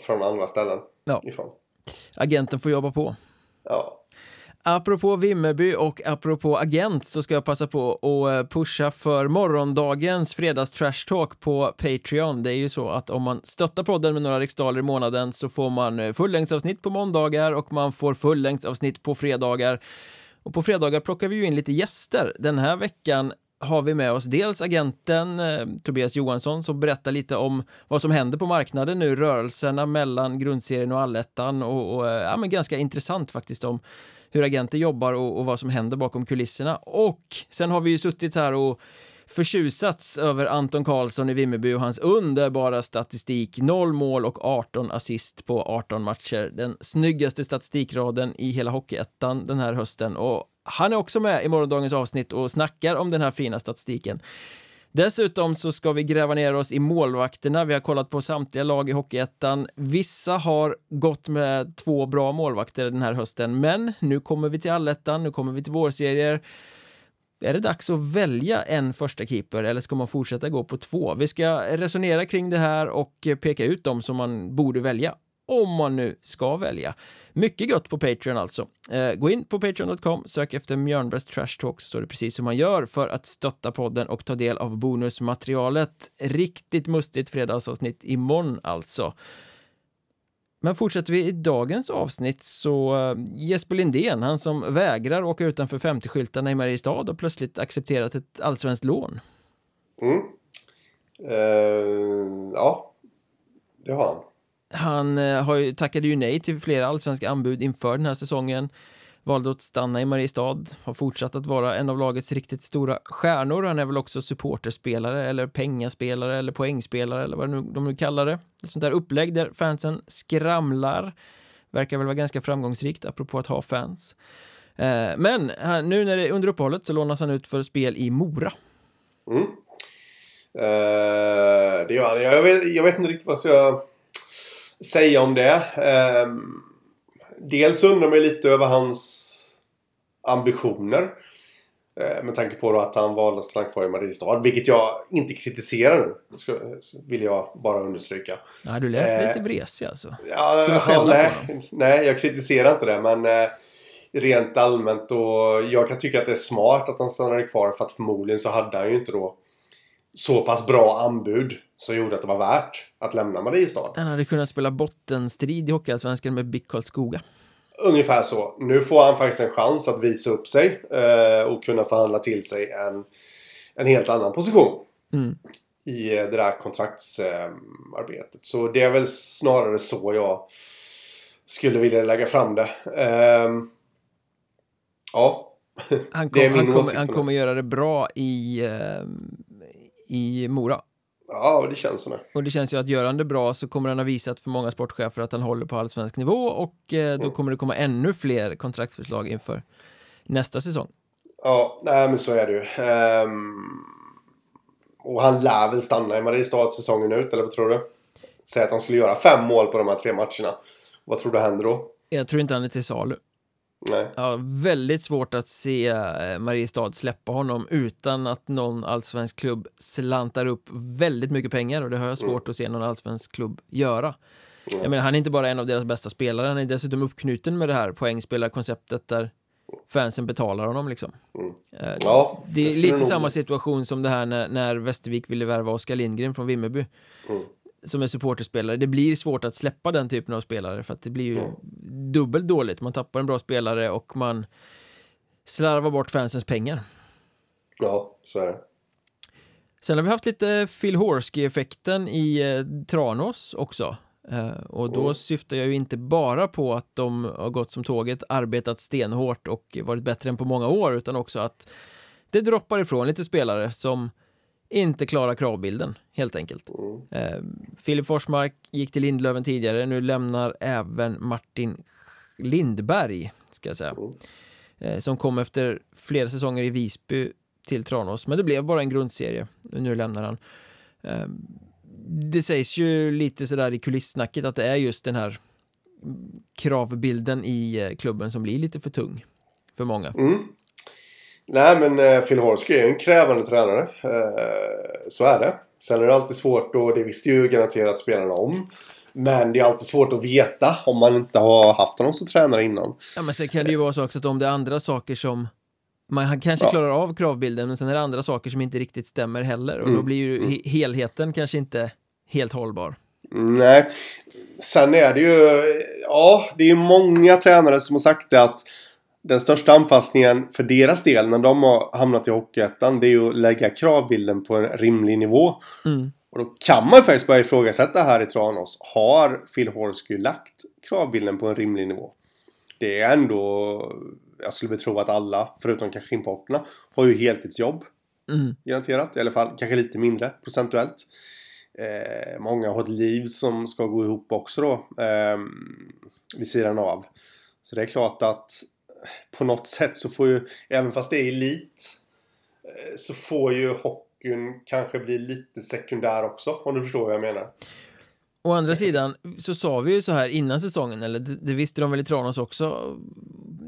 från andra ställen Ja. ifrån. Agenten får jobba på. Ja. Apropå Vimmerby och apropå agent så ska jag passa på att eh, pusha för morgondagens fredags trash talk på Patreon. Det är ju så att om man stöttar podden med några riksdaler i månaden så får man eh, fullängdsavsnitt på måndagar och man får fullängdsavsnitt på fredagar. Och på fredagar plockar vi ju in lite gäster. Den här veckan har vi med oss dels agenten eh, Tobias Johansson som berättar lite om vad som händer på marknaden nu, rörelserna mellan grundserien och allettan och, och eh, ja, men ganska intressant faktiskt om hur agenter jobbar och, och vad som händer bakom kulisserna. Och sen har vi ju suttit här och förtjusats över Anton Karlsson i Vimmerby och hans underbara statistik. 0 mål och 18 assist på 18 matcher. Den snyggaste statistikraden i hela Hockeyettan den här hösten och han är också med i morgondagens avsnitt och snackar om den här fina statistiken. Dessutom så ska vi gräva ner oss i målvakterna. Vi har kollat på samtliga lag i Hockeyettan. Vissa har gått med två bra målvakter den här hösten, men nu kommer vi till allettan, nu kommer vi till vårserier. Är det dags att välja en första keeper eller ska man fortsätta gå på två? Vi ska resonera kring det här och peka ut dem som man borde välja om man nu ska välja. Mycket gott på Patreon alltså. Eh, gå in på patreon.com, sök efter Mjörnbergs Trash Talk så står det precis hur man gör för att stötta podden och ta del av bonusmaterialet. Riktigt mustigt fredagsavsnitt imorgon alltså. Men fortsätter vi i dagens avsnitt så eh, Jesper Lindén, han som vägrar åka utanför 50-skyltarna i Mariestad och plötsligt accepterat ett allsvenskt lån. Mm. Uh, ja, det har han. Han eh, har ju, tackade ju nej till flera allsvenska anbud inför den här säsongen valde att stanna i Mariestad, har fortsatt att vara en av lagets riktigt stora stjärnor. Han är väl också supporterspelare eller pengaspelare eller poängspelare eller vad de nu kallar det. Ett sånt där upplägg där fansen skramlar. Verkar väl vara ganska framgångsrikt apropå att ha fans. Eh, men nu när det är under uppehållet så lånas han ut för spel i Mora. Mm. Uh, det gör han. Jag vet, jag vet inte riktigt vad jag ska säga om det. Uh, dels undrar man lite över hans ambitioner. Eh, med tanke på att han valde att stanna kvar i Mariestad. Vilket jag inte kritiserar nu. Vill jag bara understryka. Ja, du lät eh, lite vresig alltså. Ja, ja nej, nej, jag kritiserar inte det. Men eh, rent allmänt och jag kan tycka att det är smart att han stannade kvar. För att förmodligen så hade han ju inte då så pass bra anbud som gjorde att det var värt att lämna Mariestad. Han hade kunnat spela bottenstrid i Hockeyallsvenskan med BIK Karlskoga. Ungefär så. Nu får han faktiskt en chans att visa upp sig eh, och kunna förhandla till sig en, en helt annan position. Mm. I det där kontraktsarbetet. Eh, så det är väl snarare så jag skulle vilja lägga fram det. Eh, ja. Han, kom, han, kommer, han kommer göra det bra i, eh, i Mora. Ja, det känns så nu. Och det känns ju att gör han det bra så kommer han ha visat för många sportchefer att han håller på allsvensk nivå och eh, då mm. kommer det komma ännu fler kontraktsförslag inför nästa säsong. Ja, nej men så är det ju. Um, och han lär väl stanna i Mariestad säsongen ut, eller vad tror du? Säg att han skulle göra fem mål på de här tre matcherna. Vad tror du händer då? Jag tror inte han är till salu. Nej. Ja, väldigt svårt att se eh, Mariestad släppa honom utan att någon allsvensk klubb slantar upp väldigt mycket pengar och det har jag svårt mm. att se någon allsvensk klubb göra. Mm. Jag menar, han är inte bara en av deras bästa spelare, han är dessutom uppknuten med det här poängspelarkonceptet där fansen betalar honom liksom. Mm. Eh, ja, det är lite samma situation som det här när, när Västervik ville värva Oskar Lindgren från Vimmerby. Mm som är supporterspelare. Det blir svårt att släppa den typen av spelare för att det blir ju mm. dubbelt dåligt. Man tappar en bra spelare och man slarvar bort fansens pengar. Ja, så är det. Sen har vi haft lite Phil Horsky-effekten i eh, Tranås också. Eh, och då mm. syftar jag ju inte bara på att de har gått som tåget, arbetat stenhårt och varit bättre än på många år, utan också att det droppar ifrån lite spelare som inte klarar kravbilden, helt enkelt. Mm. Eh, Filip Forsmark gick till Lindlöven tidigare, nu lämnar även Martin Lindberg, ska jag säga. Mm. Eh, som kom efter flera säsonger i Visby till Tranås, men det blev bara en grundserie. Nu lämnar han. Eh, det sägs ju lite sådär i kulissnacket att det är just den här kravbilden i eh, klubben som blir lite för tung för många. Mm. Nej men eh, Phil Horsky är en krävande tränare. Eh, så är det. Sen är det alltid svårt och det visste ju garanterat spelarna om. Men det är alltid svårt att veta om man inte har haft honom som tränare innan. Ja men sen kan det ju vara så också att om det är andra saker som man kanske ja. klarar av kravbilden men sen är det andra saker som inte riktigt stämmer heller och mm. då blir ju mm. helheten kanske inte helt hållbar. Nej, sen är det ju, ja det är många tränare som har sagt det att den största anpassningen för deras del när de har hamnat i Hockeyettan det är ju att lägga kravbilden på en rimlig nivå. Mm. Och då kan man faktiskt börja ifrågasätta här i Tranås. Har Phil Horsky lagt kravbilden på en rimlig nivå? Det är ändå, jag skulle tro att alla, förutom kanske importerna, har ju heltidsjobb. Mm. Garanterat, i alla fall kanske lite mindre procentuellt. Eh, många har ett liv som ska gå ihop också då. Eh, vid sidan av. Så det är klart att på något sätt så får ju, även fast det är elit, eh, så får ju hockeyn kanske blir lite sekundär också, om du förstår vad jag menar. Å andra sidan så sa vi ju så här innan säsongen, eller det, det visste de väl i Tranås också.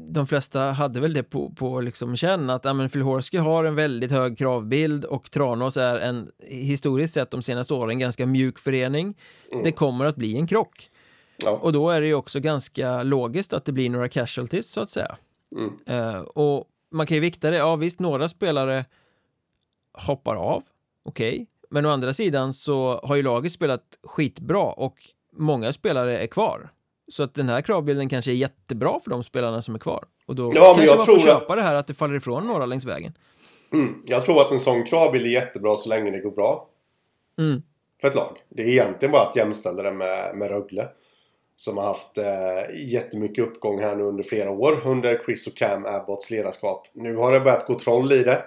De flesta hade väl det på, på liksom känn att ja, Horsky har en väldigt hög kravbild och Tranås är en historiskt sett de senaste åren ganska mjuk förening. Mm. Det kommer att bli en krock. Ja. Och då är det ju också ganska logiskt att det blir några casualties så att säga. Mm. Uh, och man kan ju vikta det, ja visst några spelare hoppar av, okej. Okay. Men å andra sidan så har ju laget spelat skitbra och många spelare är kvar. Så att den här kravbilden kanske är jättebra för de spelarna som är kvar. Och då ja, kanske man får köpa att... det här att det faller ifrån några längs vägen. Mm, jag tror att en sån kravbild är jättebra så länge det går bra. Mm. För ett lag. Det är egentligen bara att jämställa det med, med Rögle. Som har haft eh, jättemycket uppgång här nu under flera år under Chris och Cam Abbotts ledarskap. Nu har det börjat gå troll i det.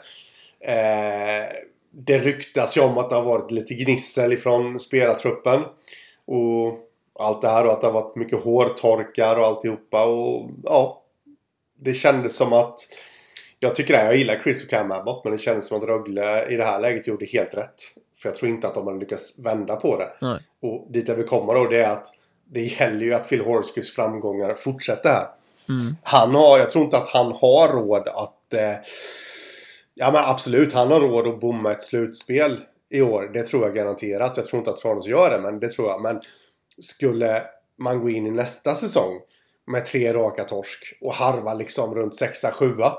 Eh, det ryktas ju om att det har varit lite gnissel ifrån spelartruppen. Och allt det här och att det har varit mycket hårtorkar och alltihopa. Och ja, det kändes som att jag tycker det, jag gillar Chris och Cam Abbott men det kändes som att Rögle i det här läget gjorde helt rätt. För jag tror inte att de hade lyckats vända på det. Nej. Och dit jag vill komma då det är att det gäller ju att Phil Horskys framgångar fortsätter här. Mm. Han har, jag tror inte att han har råd att... Eh, ja men absolut, han har råd att bomma ett slutspel i år. Det tror jag garanterat. Jag tror inte att Tranås gör det, men det tror jag. Men skulle man gå in i nästa säsong med tre raka torsk och harva liksom runt sexa, sjua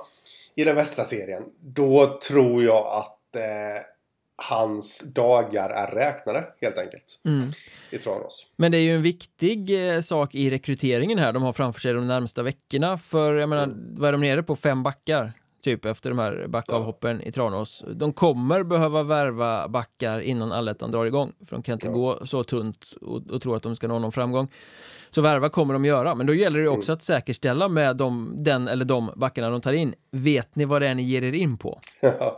i den västra serien. Då tror jag att eh, hans dagar är räknade helt enkelt. Mm. I Tranås. Men det är ju en viktig eh, sak i rekryteringen här de har framför sig de närmsta veckorna. För jag menar, mm. vad är de nere på? Fem backar? Typ efter de här backavhoppen ja. i Tranås. De kommer behöva värva backar innan allettan drar igång. För de kan inte ja. gå så tunt och, och tro att de ska nå någon framgång. Så värva kommer de göra, men då gäller det också mm. att säkerställa med dem, den eller de backarna de tar in. Vet ni vad det är ni ger er in på?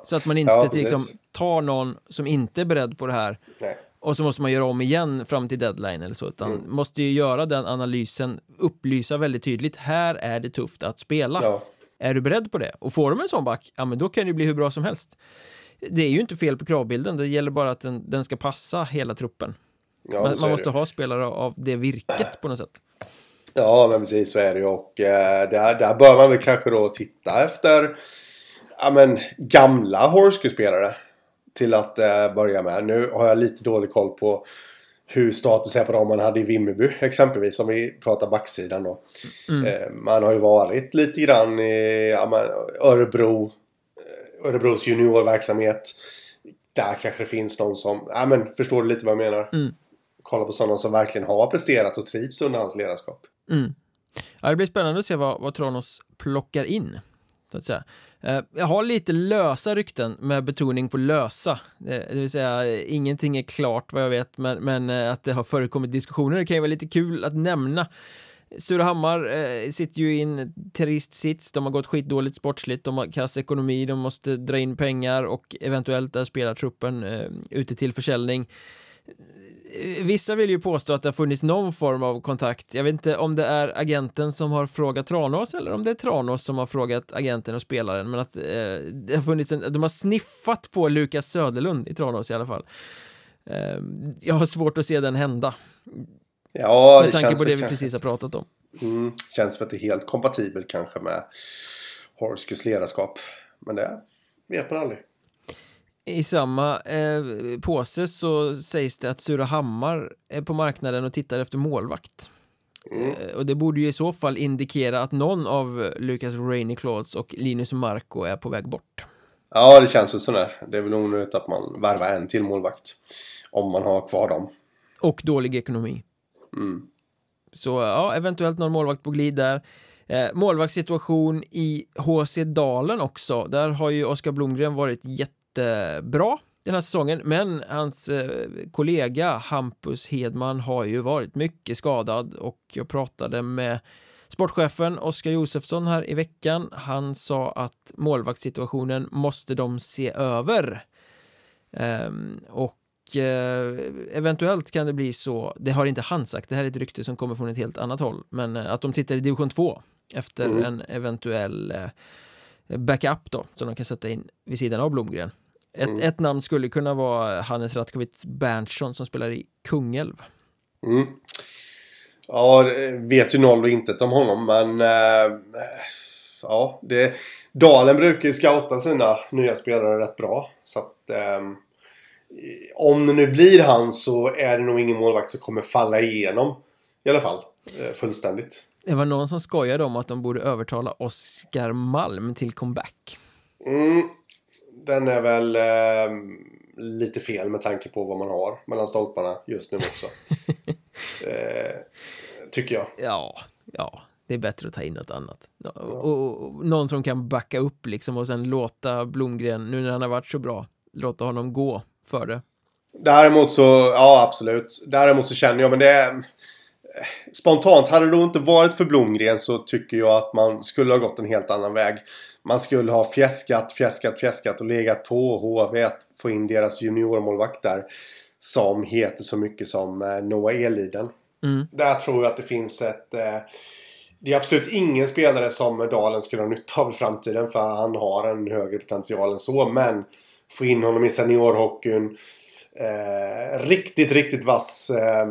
så att man inte ja, liksom, tar någon som inte är beredd på det här Nej. och så måste man göra om igen fram till deadline eller så, utan mm. måste ju göra den analysen, upplysa väldigt tydligt, här är det tufft att spela. Är du beredd på det? Och får de en sån back, ja men då kan det bli hur bra som helst. Det är ju inte fel på kravbilden, det gäller bara att den, den ska passa hela truppen. Ja, man, man måste ha spelare av det virket på något sätt. Ja, men precis så är det ju och eh, där, där bör man väl kanske då titta efter ja, men, gamla Horsky-spelare till att eh, börja med. Nu har jag lite dålig koll på hur status är på dem man hade i Vimmerby exempelvis om vi pratar backsidan då. Mm. Eh, man har ju varit lite grann i ja, man, Örebro, eh, Örebros juniorverksamhet. Där kanske det finns någon som, ja men förstår du lite vad jag menar? Mm kolla på sådana som verkligen har presterat och trivs under hans ledarskap. Mm. Ja, det blir spännande att se vad, vad Tranås plockar in. Så att säga. Eh, jag har lite lösa rykten med betoning på lösa. Eh, det vill säga, eh, ingenting är klart vad jag vet, men, men att det har förekommit diskussioner. Det kan ju vara lite kul att nämna. Surahammar eh, sitter ju i en trist sits, de har gått skitdåligt sportsligt, de har kass ekonomi, de måste dra in pengar och eventuellt är spelartruppen eh, ute till försäljning vissa vill ju påstå att det har funnits någon form av kontakt. Jag vet inte om det är agenten som har frågat Tranås eller om det är Tranås som har frågat agenten och spelaren. Men att eh, det har funnits en, de har sniffat på Lukas Söderlund i Tranås i alla fall. Eh, jag har svårt att se den hända. Ja, med tanke på det vi precis har pratat om. Mm, känns för att det är helt kompatibelt kanske med Horskys ledarskap. Men det vet man aldrig. I samma eh, påse så sägs det att Surahammar är på marknaden och tittar efter målvakt. Mm. Eh, och det borde ju i så fall indikera att någon av Lucas Rainy Claudes och Linus Marco är på väg bort. Ja, det känns väl sådär. Det är väl onödigt att man värvar en till målvakt. Om man har kvar dem. Och dålig ekonomi. Mm. Så ja, eventuellt någon målvakt på glid där. Eh, målvaktssituation i HC Dalen också. Där har ju Oskar Blomgren varit jätte jättebra den här säsongen, men hans eh, kollega Hampus Hedman har ju varit mycket skadad och jag pratade med sportchefen Oskar Josefsson här i veckan. Han sa att målvaktssituationen måste de se över. Ehm, och eh, eventuellt kan det bli så, det har inte han sagt, det här är ett rykte som kommer från ett helt annat håll, men eh, att de tittar i division 2 efter mm. en eventuell backup då, som de kan sätta in vid sidan av Blomgren. Ett, Mm. ett namn skulle kunna vara Hannes Ratkovic Berntsson som spelar i Kungälv. Mm. Ja, vet ju noll och intet om honom men... Eh, ja, det... Dalen brukar ju scouta sina nya spelare rätt bra. Så att... ehm, om det nu blir han så är det nog ingen målvakt som kommer falla igenom. I alla fall. Eh, fullständigt. Det var någon som skojade om att de borde övertala Oskar Malm till comeback. Mm, den är väl eh, lite fel med tanke på vad man har mellan stolparna just nu också. eh, tycker jag. Ja, ja, det är bättre att ta in något annat. Och, och, och någon som kan backa upp liksom och sen låta Blomgren, nu när han har varit så bra, låta honom gå för det. Däremot så, ja absolut. Däremot så känner jag, men det är... Spontant, hade det då inte varit för Blomgren så tycker jag att man skulle ha gått en helt annan väg. Man skulle ha fjäskat, fjäskat, fjäskat och legat på HV att få in deras juniormålvakt där. Som heter så mycket som eh, Noah Eliden. Mm. Där tror jag att det finns ett... Eh, det är absolut ingen spelare som Dalen skulle ha nytta av i framtiden för han har en högre potential än så. Men få in honom i seniorhockeyn. Eh, riktigt, riktigt vass. Eh,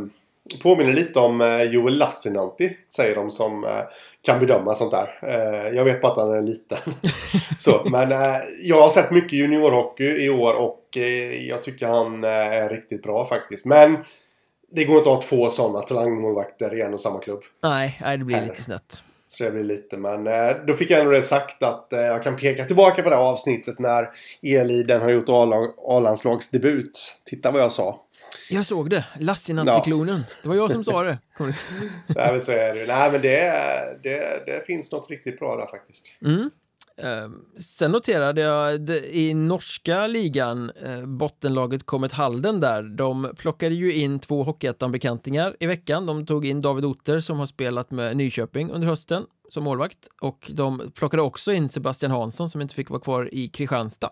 påminner lite om eh, Joel Lassinantti, säger de som eh, kan bedöma sånt där. Eh, jag vet bara att han är liten. så, men jag har sett mycket juniorhockey i år och jag tycker han är riktigt bra faktiskt. Men det går inte att ha två sådana talangmålvakter i en och samma klubb. Nej, nej, det blir lite snett. Så det blir lite, men då fick jag ändå det sagt att jag kan peka tillbaka på det här avsnittet när Eliden har gjort A-landslagsdebut. Titta vad jag sa. Jag såg det, Lassinantti-klonen. Det var jag som sa det. Nej men så är det. Nej men det, det, det finns något riktigt bra där faktiskt. Mm. Eh, sen noterade jag i norska ligan, eh, bottenlaget Comet Halden där, de plockade ju in två Hockeyettan-bekantingar i veckan. De tog in David Otter som har spelat med Nyköping under hösten som målvakt och de plockade också in Sebastian Hansson som inte fick vara kvar i Kristianstad.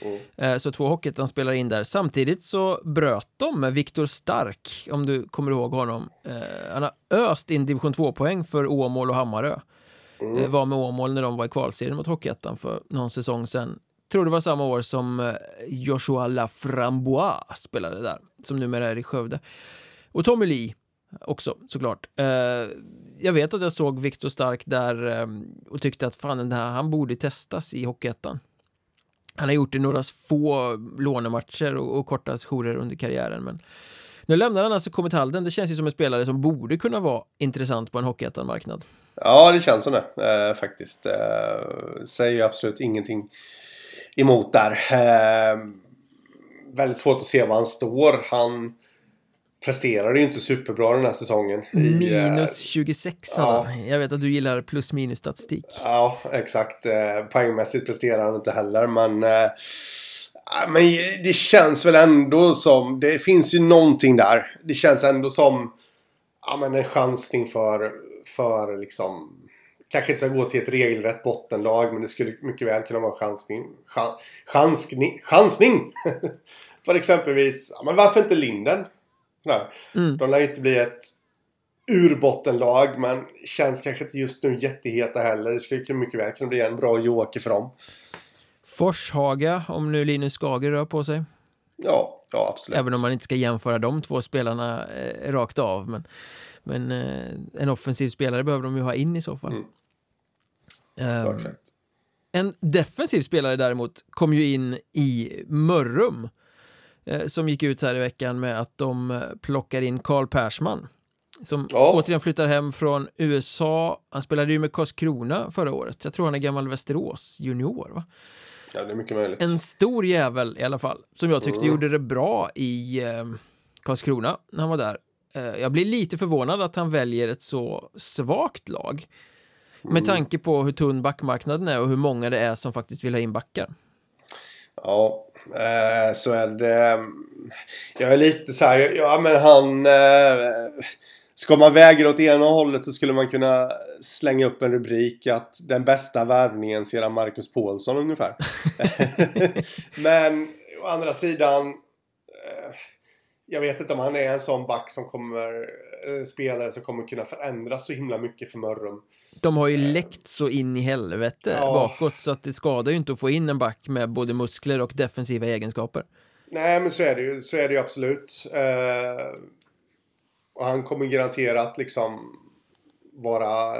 Mm. Eh, Så två Hockeyettan-spelare in där. Samtidigt så bröt de med Viktor Stark, om du kommer ihåg honom. Eh, Han har öst in division 2-poäng för Åmål och Hammarö. Mm. Eh, Var med Åmål när de var i kvalserien mot Hockeyettan för någon säsong sedan. Tror det var samma år som Joshua Laframboise spelade där, som numera är i Skövde. Och Tommy Lee också såklart. Jag vet att jag såg Viktor Stark där och tyckte att fan den här, han borde testas i Hockeyettan. Han har gjort det i några få lånematcher och, och korta sessioner under karriären men nu lämnar han alltså kommit Halden. Det känns ju som en spelare som borde kunna vara intressant på en Hockeyettan-marknad. Ja det känns som det eh, faktiskt. Eh, säger ju absolut ingenting emot där. Eh, väldigt svårt att se var han står. Han presterade ju inte superbra den här säsongen. i, eh, Minus 26 ja. Jag vet att du gillar plus minus statistik. Ja, exakt. Eh, poängmässigt presterar han inte heller, men... Eh, ja, men det känns väl ändå som... Det finns ju någonting där. Det känns ändå som... Ja, men en chansning för... För liksom... Kanske inte ska gå till ett regelrätt bottenlag, men det skulle mycket väl kunna vara en chansning. Chan, chanskning, chansning! för exempelvis... Ja, men varför inte Linden? Nej. Mm. De lär inte bli ett urbottenlag men känns kanske inte just nu jätteheta heller. Det skulle mycket väl kunna bli en bra joker för dem. Forshaga, om nu Linus Skager rör på sig. Ja, ja absolut. Även om man inte ska jämföra de två spelarna eh, rakt av. Men, men eh, en offensiv spelare behöver de ju ha in i så fall. Mm. Ehm, Ja, exakt. En defensiv spelare däremot kom ju in i Mörrum som gick ut här i veckan med att de eh, plockar in Karl Persman som Ja. återigen flyttar hem från USA. Han spelade ju med Karlskrona förra året. Jag tror han är gammal Västerås junior. Va? Ja, det är mycket möjligt. En stor jävel i alla fall som jag tyckte Mm. gjorde det bra i eh, Karlskrona när han var där. Eh, jag blir lite förvånad att han väljer ett så svagt lag. Med Mm. tanke på hur tunn backmarknaden är och hur många det är som faktiskt vill ha in backar. Ja, eh, så är det. Jag är lite så här, ja men han... Eh, ska man väga åt ena hållet så skulle man kunna slänga upp en rubrik att den bästa värvningen sedan Marcus Paulsson ungefär. men å andra sidan... Eh, jag vet inte om han är en sån back som kommer, spelare som kommer kunna förändras så himla mycket för Mörrum. De har ju läckt så in i helvete Ja. bakåt så att det skadar ju inte att få in en back med både muskler och defensiva egenskaper. Nej, men så är det ju, så är det ju absolut. Eh, och han kommer garanterat liksom vara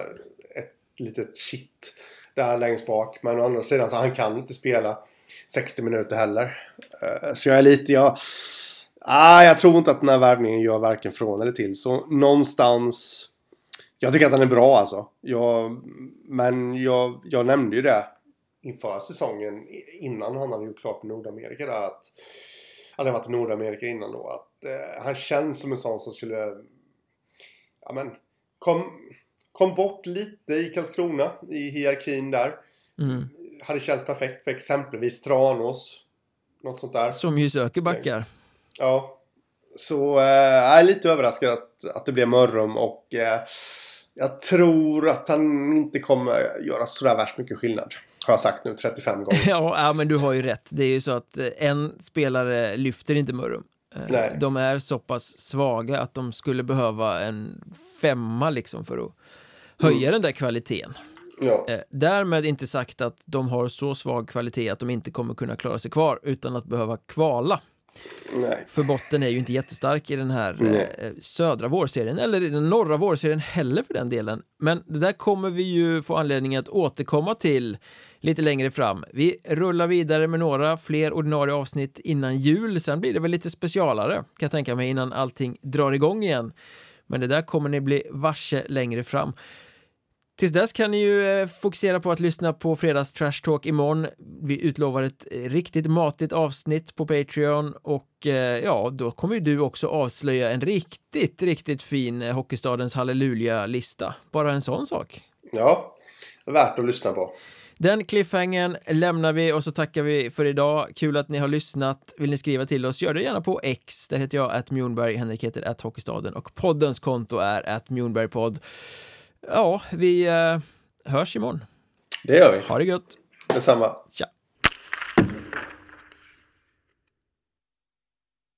ett litet shit där längst bak. Men å andra sidan så han kan inte spela 60 minuter heller. Eh, så jag är lite, jag... Ah, jag tror inte att den här värvningen gör varken från eller till. Så någonstans... Jag tycker att den är bra alltså. Jag, men jag, jag nämnde ju det inför säsongen innan han hade gjort klart Nordamerika där att han hade varit i Nordamerika innan då att eh, han känns som en sån som skulle ja men kom, kom bort lite i Karlskrona i hierarkin där. Mm. Hade känts perfekt för exempelvis Tranås. Något sånt där. Som ju söker backar. Ja. Så eh, jag är lite överraskad att, att det blev Mörrum och eh, jag tror att han inte kommer göra sådär värst mycket skillnad. Har jag sagt nu 35 gånger. Ja, men du har ju rätt. Det är ju så att eh, en spelare lyfter inte Mörrum. Nej. De är så pass svaga att de skulle behöva en femma liksom för att höja den där kvaliteten. Ja. Därmed inte sagt att de har så svag kvalitet att de inte kommer kunna klara sig kvar utan att behöva kvala. Nej. För botten är ju inte jättestark i den här eh, södra vårserien, eller i den norra vårserien heller för den delen. Men det där kommer vi ju få anledning att återkomma till lite längre fram. Vi rullar vidare med några fler ordinarie avsnitt innan jul, sen blir det väl lite specialare kan jag tänka mig innan allting drar igång igen. Men det där kommer ni bli varse längre fram. Tills dess kan ni ju eh, fokusera på att lyssna på fredags Trash Talk imorgon. Vi utlovar ett riktigt matigt avsnitt på Patreon och eh, ja, då kommer ju du också avslöja en riktigt, riktigt fin eh, Hockeystadens halleluja-lista. Bara en sån sak. Ja. Värt att lyssna på. Den cliffhangern lämnar vi och så tackar vi för idag. Kul att ni har lyssnat. Vill ni skriva till oss, gör det gärna på X. Där heter jag att Mjornberg, Henrik heter att Hockeystaden och poddens konto är att Mjornbergpodd. Ja, vi eh, hörs imorgon. Det gör vi. Ha det gött! Detsamma. Tja!